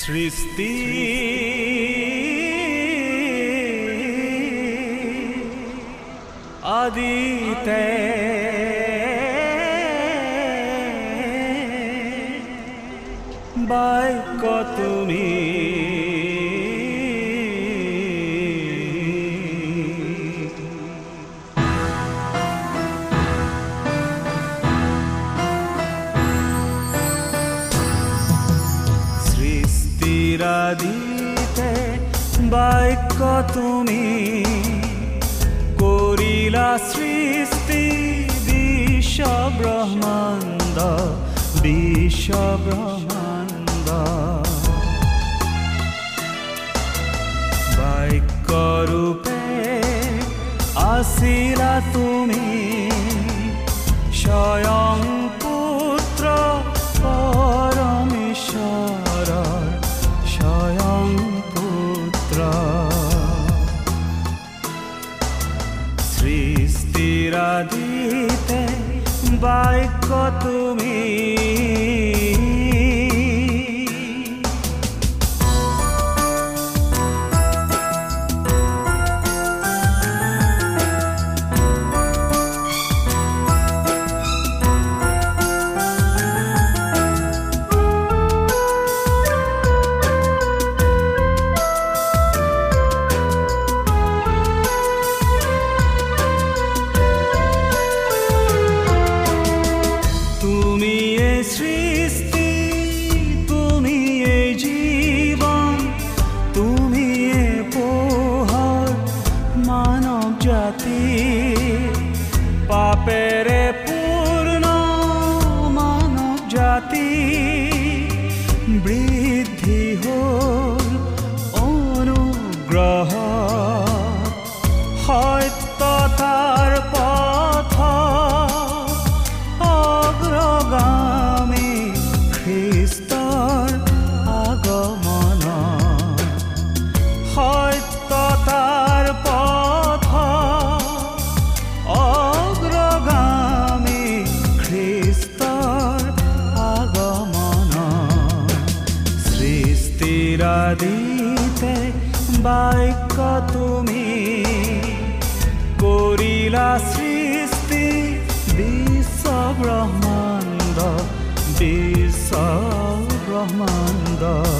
সৃষ্টি। আদিতে বাইক তুমি তুমি করিলা সৃষ্টি বিশ্ব ব্রহ্মাণ্ড বিশ্ব ব্রহ্মাণ্ড। বাক্য রূপে আসিলা তুমি স্বয়ং বাক্য তুমি তুমি পাপেৰে পূৰ্ণ মানৱ জাতি বৃদ্ধি হ'ল brahmanda bir brahmanda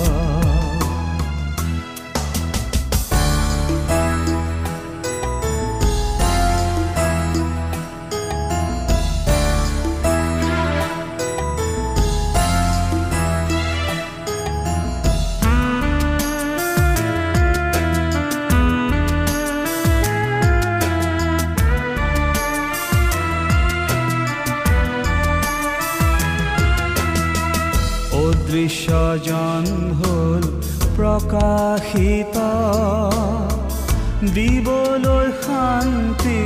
দিবলৈ শান্তি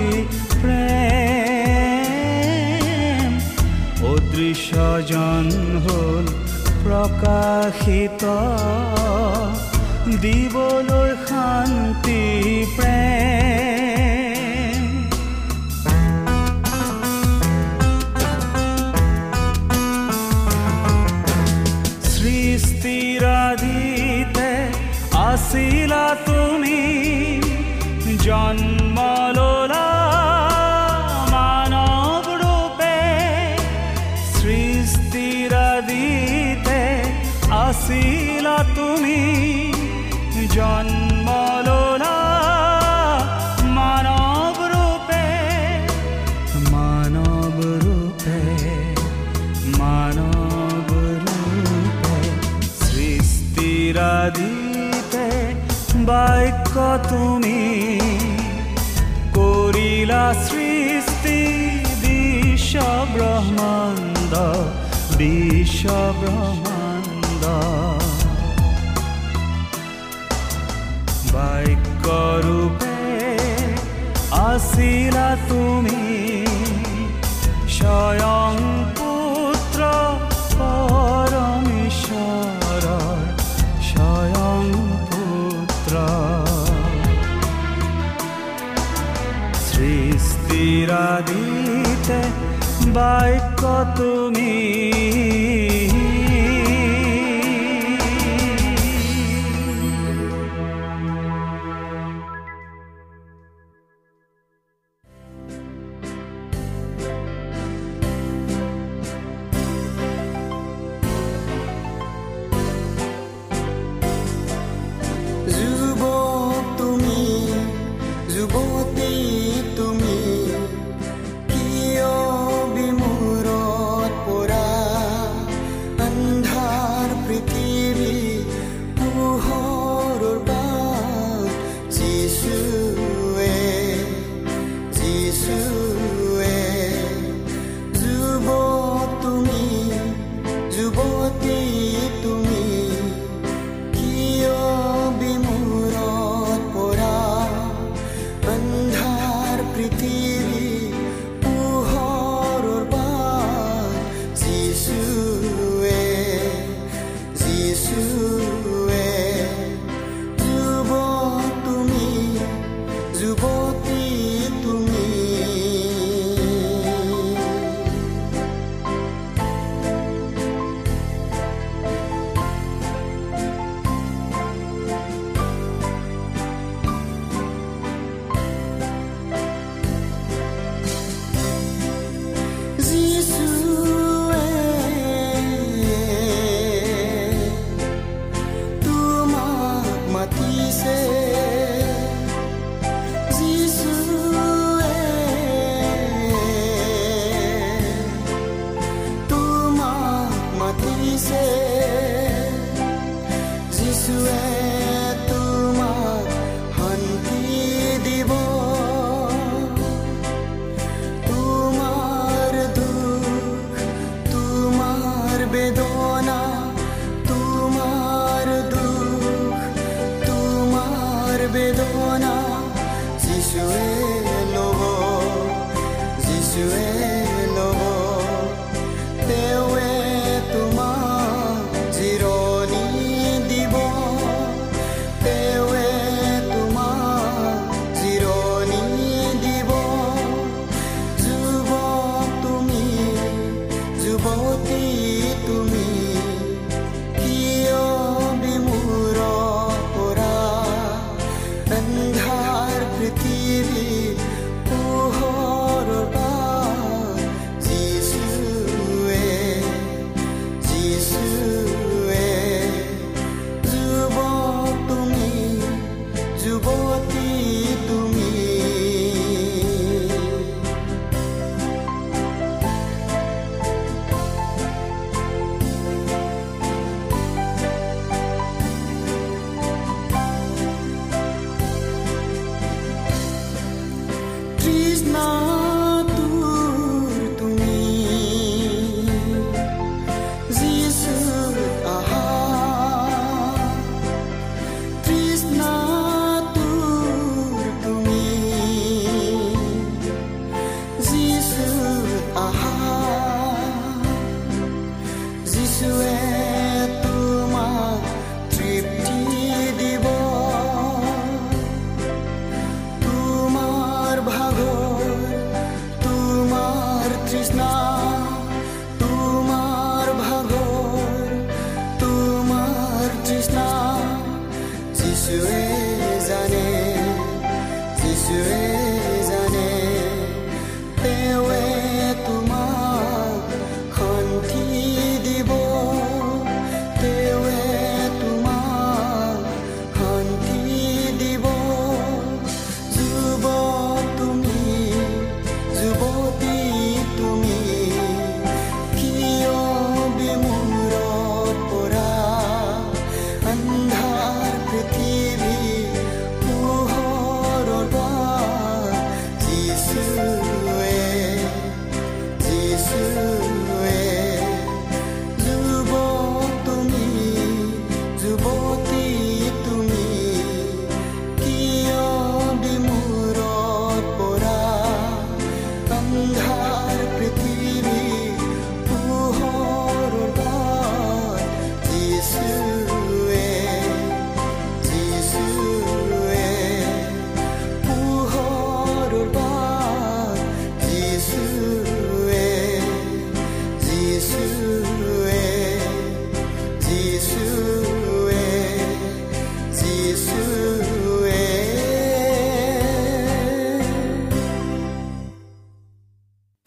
প্ৰেম অদৃশ্যজন হ'ল প্ৰকাশিত দিবলৈ শান্তি তুমি করিলা সৃষ্টি বিশ্ব ব্রহ্মাণ্ড বিশ্ব ব্রহ্মাণ্ড তো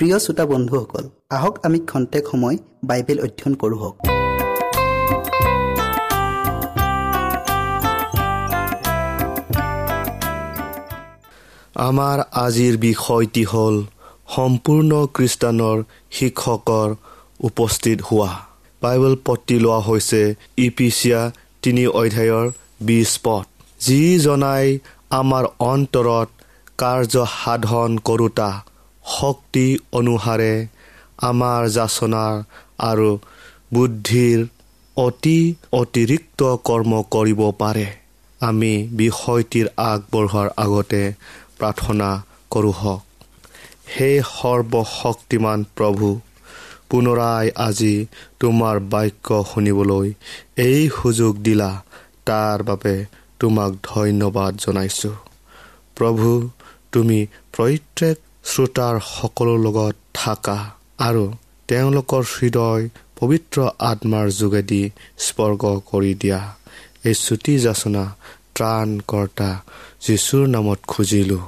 প্ৰিয় শ্ৰোতা বন্ধুসকল আহক আমি খন্তেক সময় বাইবেল অধ্যয়ন কৰোঁ হওক। আমাৰ আজিৰ বিষয়টি হ'ল সম্পূৰ্ণ খ্ৰীষ্টানৰ শিক্ষকৰ উপস্থিত হোৱা। বাইবেল পত্তি লোৱা হৈছে ইপিচিয়া তিনি অধ্যায়ৰ বিছ পদ। যি জনাই আমাৰ অন্তৰত কাৰ্য সাধন কৰোঁতা শক্তি অনুসাৰে আমাৰ যাচনাৰ আৰু বুদ্ধিৰ অতি অতিৰিক্ত কৰ্ম কৰিব পাৰে। আমি বিষয়টিৰ আগবঢ়োৱাৰ আগতে প্ৰাৰ্থনা কৰোঁ হওক। হে সৰ্বশক্তিমান প্ৰভু পুনৰাই আজি তোমাৰ বাক্য শুনিবলৈ এই সুযোগ দিলা। তাৰ বাবে তোমাক ধন্যবাদ জনাইছোঁ। প্ৰভু তুমি প্ৰত্যেক শ্ৰোতাৰ সকলোৰ লগত থাকা আৰু তেওঁলোকৰ হৃদয় পবিত্ৰ আত্মাৰ যোগেদি স্পৰ্শ কৰি দিয়া। এই চুটি যাচনা ত্ৰাণকৰ্তা যীশুৰ নামত খুজিলোঁ।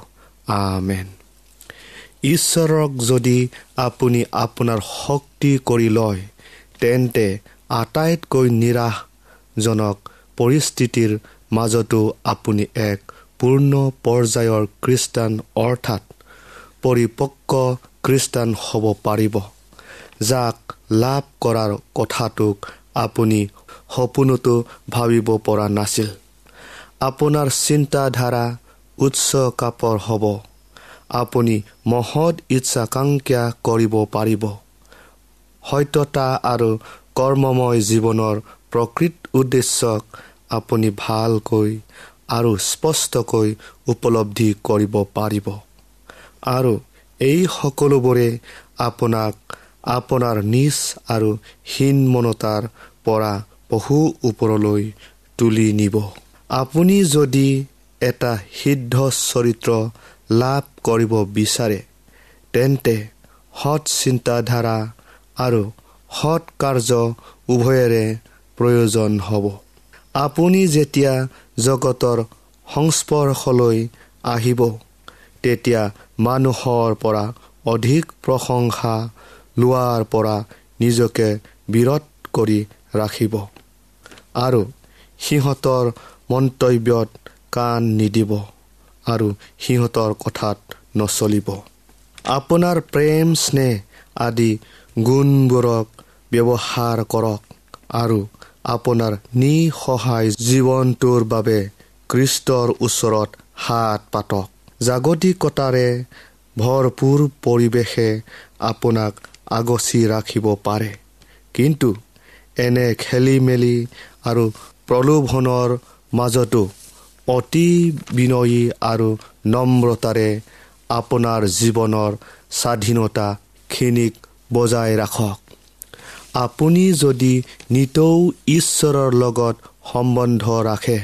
আমেন। ঈশ্বৰক যদি আপুনি আপোনাৰ শক্তি কৰি লয় তেন্তে আটাইতকৈ নিৰাশজনক পৰিস্থিতিৰ মাজতো আপুনি এক পূৰ্ণ পৰ্যায়ৰ খ্ৰীষ্টান অৰ্থাৎ পৰিপক্ক খ্ৰীষ্টান হ'ব পাৰিব। যাক লাভ কৰাৰ কথাটোক আপুনি সপোনতো ভাবিব পৰা নাছিল। আপোনাৰ চিন্তাধাৰা উচ্চ কাপৰ হ'ব। আপুনি মহৎ ইচ্ছাকাংক্ষা কৰিব পাৰিব। সত্যতা আৰু কৰ্মময় জীৱনৰ প্ৰকৃত উদ্দেশ্যক আপুনি ভালকৈ আৰু স্পষ্টকৈ উপলব্ধি কৰিব পাৰিব। আৰু এই সকলোবোৰে আপোনাক আপোনাৰ নিজ আৰু হীনমনতাৰ পৰা বহু ওপৰলৈ তুলি নিব। আপুনি যদি এটা সিদ্ধ চৰিত্ৰ লাভ কৰিব বিচাৰে তেন্তে সৎ চিন্তাধাৰা আৰু সৎ কাৰ্য উভয়ৰে প্ৰয়োজন হ'ব। আপুনি যেতিয়া জগতৰ সংস্পৰ্শলৈ আহিব তেতিয়া মানুহৰ পৰা অধিক প্ৰশংসা লোৱাৰ পৰা নিজকে বিৰত কৰি ৰাখিব। আৰু সিহঁতৰ মন্তব্যত কাণ নিদিব আৰু সিহঁতৰ কথাত নচলিব। আপোনাৰ প্ৰেম স্নেহ আদি গুণবোৰক ব্যৱহাৰ কৰক আৰু আপোনাৰ নিসহায় জীৱনটোৰ বাবে খ্ৰীষ্টৰ ওচৰত হাত পাতক। জাগতিকতাৰে ভৰপূৰ পৰিৱেশে আপোনাক আগচি ৰাখিব পাৰে। কিন্তু এনে খেলি মেলি আৰু প্ৰলোভনৰ মাজতো অতি বিনয়ী আৰু নম্ৰতাৰে আপোনাৰ জীৱনৰ স্বাধীনতাখিনিক বজাই ৰাখক। আপুনি যদি নিতৌ ঈশ্বৰৰ লগত সম্বন্ধ ৰাখে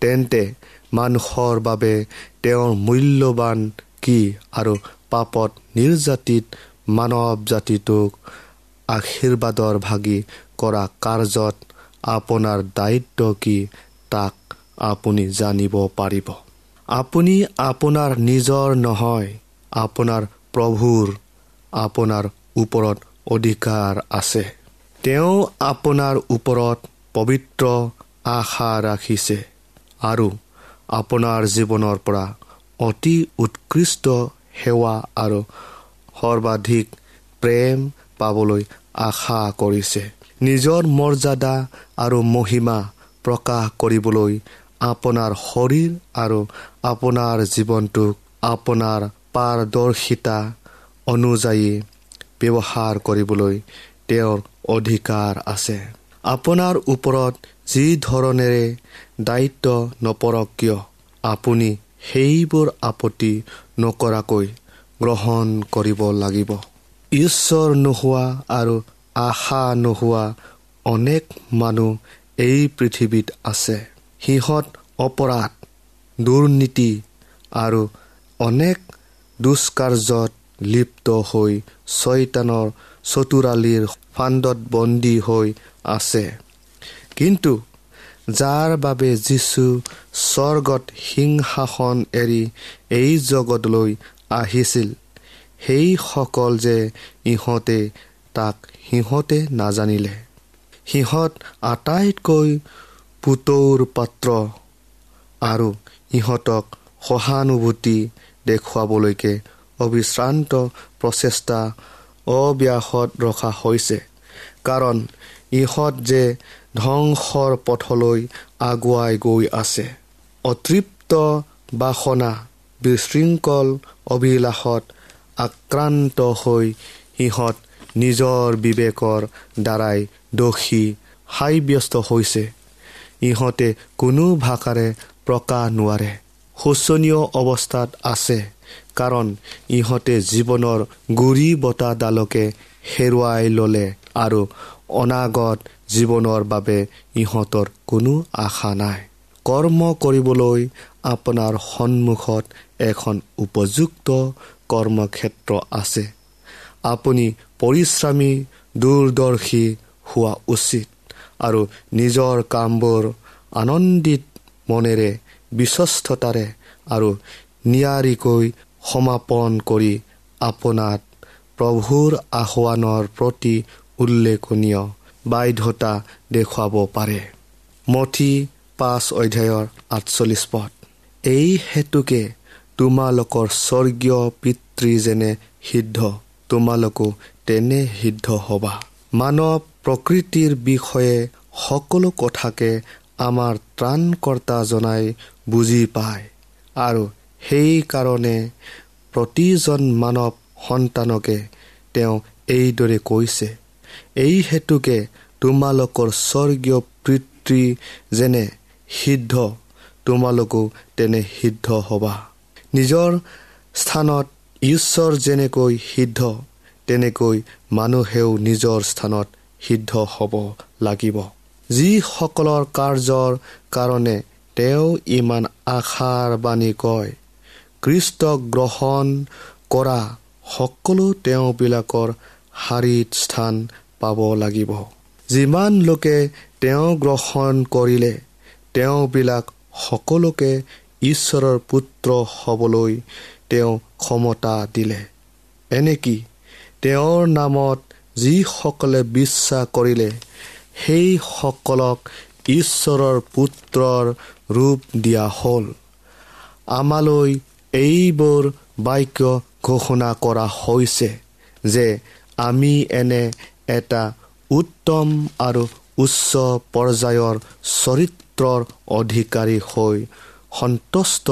তেন্তে মানুহৰ বাবে তেওঁৰ মূল্যৱান কি আৰু পাপত নিৰ্যাতিত মানৱ জাতিটোক আশীৰ্বাদৰ ভাগি কৰা কাৰ্যত আপোনাৰ দায়িত্ব কি তাক আপুনি জানিব পাৰিব। আপুনি আপোনাৰ নিজৰ নহয় আপোনাৰ প্ৰভুৰ আপোনাৰ ওপৰত অধিকাৰ আছে। তেওঁ আপোনাৰ ওপৰত পবিত্ৰ আশা ৰাখিছে আৰু আপোনাৰ জীৱনৰ পৰা অতি উৎকৃষ্ট সেৱা আৰু সৰ্বাধিক প্ৰেম পাবলৈ আশা কৰিছে। নিজৰ মৰ্যাদা আৰু মহিমা প্ৰকাশ কৰিবলৈ আপোনাৰ শৰীৰ আৰু আপোনাৰ জীৱনটোক আপোনাৰ পাৰদৰ্শিতা অনুযায়ী ব্যৱহাৰ কৰিবলৈ তেওঁৰ অধিকাৰ আছে। আপোনাৰ ওপৰত যি ধৰণেৰে দায়িত্ব নপৰক কিয় আপুনি সেইবোৰ আপত্তি নকৰাকৈ গ্ৰহণ কৰিব লাগিব। ঈশ্বৰ নোহোৱা আৰু আশা নোহোৱা অনেক মানুহ এই পৃথিৱীত আছে। সিহঁত অপৰাধ দুৰ্নীতি আৰু অনেক দুষ্কাৰ্যত লিপ্ত হৈ ছয়তানৰ চতুৰালিৰ ফাণ্ডত বন্দী হৈ আছে। কিন্তু যাৰ বাবে যীশু স্বৰ্গত সিংহাসন এৰি এই জগতলৈ আহিছিল সেইসকল যে ইহঁতে তাক সিহঁতে নাজানিলে। সিহঁত আটাইতকৈ পুতৌৰ পাত্ৰ আৰু ইহঁতক সহানুভূতি দেখুৱাবলৈকে অবিশ্ৰান্ত প্ৰচেষ্টা অব্যাহত ৰখা হৈছে। কাৰণ ইহঁত যে ধ্বংসৰ পথলৈ আগুৱাই গৈ আছে। অতৃপ্ত বাসনা বিশৃংখল অভিলাষত আক্ৰান্ত হৈ সিহঁত নিজৰ বিবেকৰ দ্বাৰাই দোষী সাব্যস্ত হৈছে। ইহঁতে কোনো ভাষাৰে প্ৰকাশ নোৱাৰে। শোচনীয় অৱস্থাত আছে কাৰণ ইহঁতে জীৱনৰ গুৰি বতাহডালকে হেৰুৱাই ল'লে আৰু অনাগত জীৱনৰ বাবে ইহঁতৰ কোনো আশা নাই। কৰ্ম কৰিবলৈ আপোনাৰ সন্মুখত এখন উপযুক্ত কৰ্মক্ষেত্ৰ আছে। আপুনি পৰিশ্ৰমী দূৰদৰ্শী হোৱা উচিত আৰু নিজৰ কামবোৰ আনন্দিত মনেৰে বিশ্বস্ততাৰে আৰু নিয়াৰিকৈ সমাপন কৰি আপোনাক প্ৰভুৰ আহ্বানৰ প্ৰতি উল্লেখনীয়। বাধ্যতা দেখুৱাব পাৰে। মঠি পাঁচ অধ্যায়ৰ আঠচল্লিছ পদ। এই হেতুকে তোমালোকৰ স্বৰ্গীয় পিতৃ যেনে সিদ্ধ তোমালোকো তেনে সিদ্ধ হ'বা। মানৱ প্ৰকৃতিৰ বিষয়ে সকলো কথাকে আমাৰ ত্ৰাণকৰ্তা জনাই বুজি পায় আৰু সেইকাৰণে প্ৰতিজন মানৱ সন্তানকে তেওঁ এইদৰে কৈছে। এই হেতুকে তোমালোকৰ স্বৰ্গীয় পিতৃ যেনে সিদ্ধ তোমালোকো তেনে সিদ্ধ হ'বা। নিজৰ স্থানত ঈশ্বৰ যেনেকৈ সিদ্ধ তেনেকৈ মানুহেও নিজৰ স্থানত সিদ্ধ হ'ব লাগিব। যিসকলৰ কাৰ্যৰ কাৰণে তেওঁ ইমান আশাৰ বাণী কয় কৃষ্টক গ্ৰহণ কৰা সকলো তেওঁবিলাকৰ শাৰীত স্থান পাব লাগিব। যিমান লোকে তেওঁ গ্ৰহণ কৰিলে তেওঁবিলাক সকলোকে ঈশ্বৰৰ পুত্ৰ হ'বলৈ তেওঁ ক্ষমতা দিলে। এনেকি তেওঁৰ নামত যিসকলে বিশ্বাস কৰিলে সেইসকলক ঈশ্বৰৰ পুত্ৰৰ ৰূপ দিয়া হ'ল। আমালৈ এইবোৰ বাক্য ঘোষণা কৰা হৈছে যে আমি এনে এটা উত্তম আৰু উচ্চ পৰ্যায়ৰ চৰিত্ৰৰ অধিকাৰী হৈ সন্তুষ্ট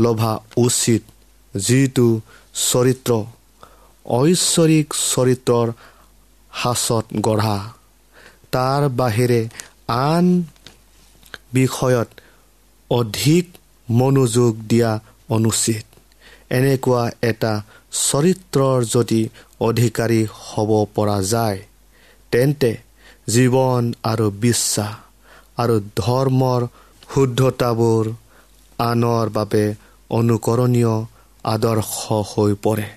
লভা উচিত। যিটো চৰিত্ৰ ঐশ্বৰিক চৰিত্ৰৰ সাঁচত গঢ়া। তাৰ বাহিৰে আন বিষয়ত অধিক মনোযোগ দিয়া অনুচিত। এনেকুৱা এটা চৰিত্ৰৰ যদি অধিকাৰী হ'ব পৰা যায় তেন্তে জীৱন আৰু বিশ্বাস আৰু ধৰ্মৰ শুদ্ধতাবোৰ আনৰ বাবে অনুকৰণীয় আদৰ্শ হৈ পৰে।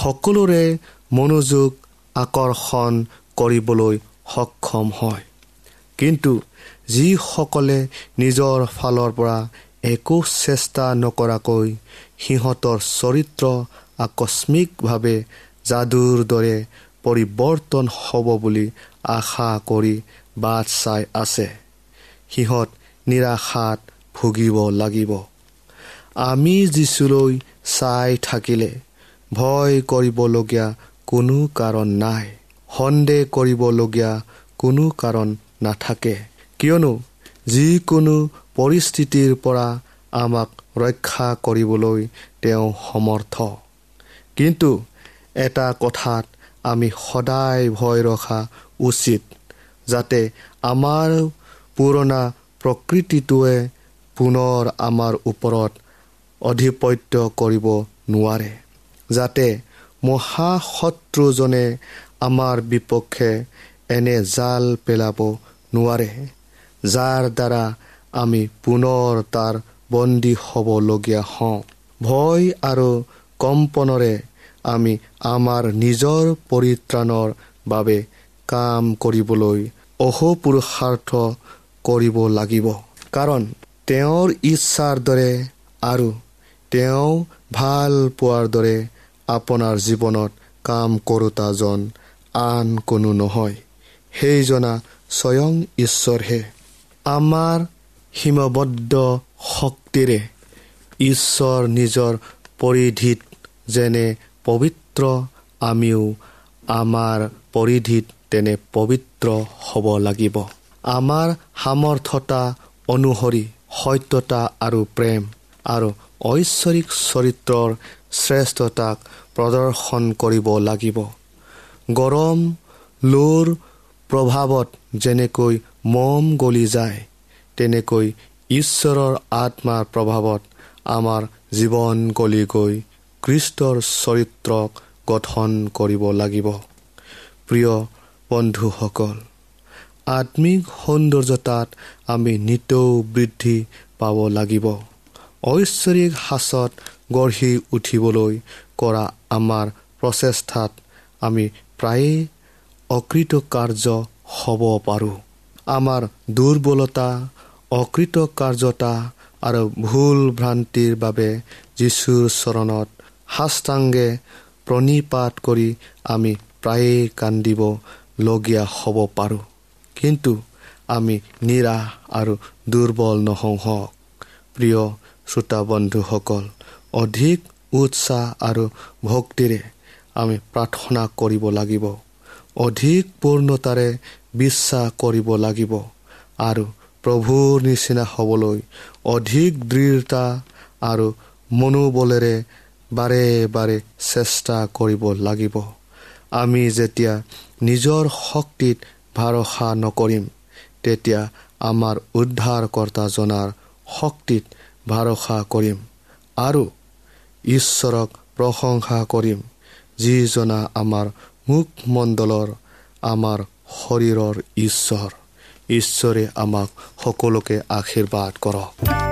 সকলোৰে মনোযোগ আকৰ্ষণ কৰিবলৈ সক্ষম হয়। কিন্তু যিসকলে নিজৰ ফালৰ পৰা একো চেষ্টা নকৰাকৈ সিহঁতৰ চৰিত্ৰ আকস্মিকভাৱে যাদুৰ দৰে পৰিৱৰ্তন হ'ব বুলি আশা কৰি বাট চাই আছে। সিহঁত নিৰাশাত ভুগিব লাগিব। আমি যিচুলৈ চাই থাকিলে ভয় কৰিবলগীয়া কোনো কাৰণ নাই। সন্দেহ কৰিবলগীয়া কোনো কাৰণ নাথাকে। কিয়নো যিকোনো পৰিস্থিতিৰ পৰা আমাক ৰক্ষা কৰিবলৈ তেওঁ সমৰ্থ। কিন্তু এটা কথাত আমি সদায় ভয় ৰখা উচিত যাতে আমাৰ পুৰণা প্ৰকৃতিটোৱে পুনৰ আমাৰ ওপৰত অধিপত্য কৰিব নোৱাৰে যাতে মহাশত্ৰুজনে আমাৰ বিপক্ষে এনে জাল পেলাব নোৱাৰে যাৰ দ্বাৰা আমি পুনৰ তাৰ বন্দী হ'বলগীয়া হওঁ। ভয় আৰু কম্পনৰে আমি আমাৰ নিজৰ পৰিত্ৰাণৰ বাবে কাম কৰিবলৈ অহোপুৰুষাৰ্থ কৰিব লাগিব। কাৰণ তেওঁৰ ইচ্ছাৰ দৰে আৰু তেওঁ ভাল পোৱাৰ দৰে আপোনাৰ জীৱনত কাম কৰোতাজন আন কোনো নহয়। সেইজনা স্বয়ং ঈশ্বৰহে। আমাৰ সীমাবদ্ধ শক্তিৰে ঈশ্বৰ নিজৰ পৰিধিত যেনে পবিত্ৰ আমিও আমাৰ পৰিধিত তেনে পবিত্ৰ হ'ব লাগিব। আমাৰ সামৰ্থতা অনুসৰি সত্যতা আৰু প্ৰেম আৰু ঐশ্বৰিক চৰিত্ৰৰ শ্ৰেষ্ঠতাক প্ৰদৰ্শন কৰিব লাগিব। গৰম লোৰ প্ৰভাৱত যেনেকৈ মম গলি যায় তেনেকৈ ঈশ্বৰৰ আত্মাৰ প্ৰভাৱত আমাৰ জীৱন গলি গৈ খ্ৰীষ্টৰ চৰিত্ৰক গঠন কৰিব লাগিব। প্ৰিয় বন্ধুসকল আত্মিক সৌন্দৰ্যতাত আমি নিতৌ বৃদ্ধি পাব লাগিব। ঐশ্বৰিক সাঁচত গঢ়ি উঠিবলৈ কৰা আমাৰ প্ৰচেষ্টাত আমি প্ৰায়ে অকৃতকাৰ্য হ'ব পাৰোঁ। আমাৰ দুৰ্বলতা অকৃতকাৰ্যতা আৰু ভুল ভ্ৰান্তিৰ বাবে যীশুৰ চৰণত সাষ্টাংগে প্ৰণিপাত কৰি আমি প্ৰায়ে কান্দিবলগীয়া হ'ব পাৰোঁ। কিন্তু আমি নিৰাশ আৰু দুৰ্বল নহওঁ হওক। প্ৰিয় শ্ৰোতা বন্ধুসকল অধিক উৎসাহ আৰু ভক্তিৰে আমি প্ৰাৰ্থনা কৰিব লাগিব। অধিক পূৰ্ণতাৰে বিশ্বাস কৰিব লাগিব আৰু প্ৰভুৰ নিচিনা হ'বলৈ অধিক দৃঢ়তা আৰু মনোবলেৰে বাৰে বাৰে চেষ্টা কৰিব লাগিব। আমি যেতিয়া নিজৰ শক্তিত ভৰসা নকৰিম তেতিয়া আমাৰ উদ্ধাৰকৰ্তা জনাৰ শক্তিত ভৰসা কৰিম আৰু ঈশ্বৰক প্ৰশংসা কৰিম যিজনা আমাৰ মুখমণ্ডলৰ আমাৰ শৰীৰৰ ঈশ্বৰ। ঈশ্বৰে আমাক সকলোকে আশীৰ্বাদ কৰক।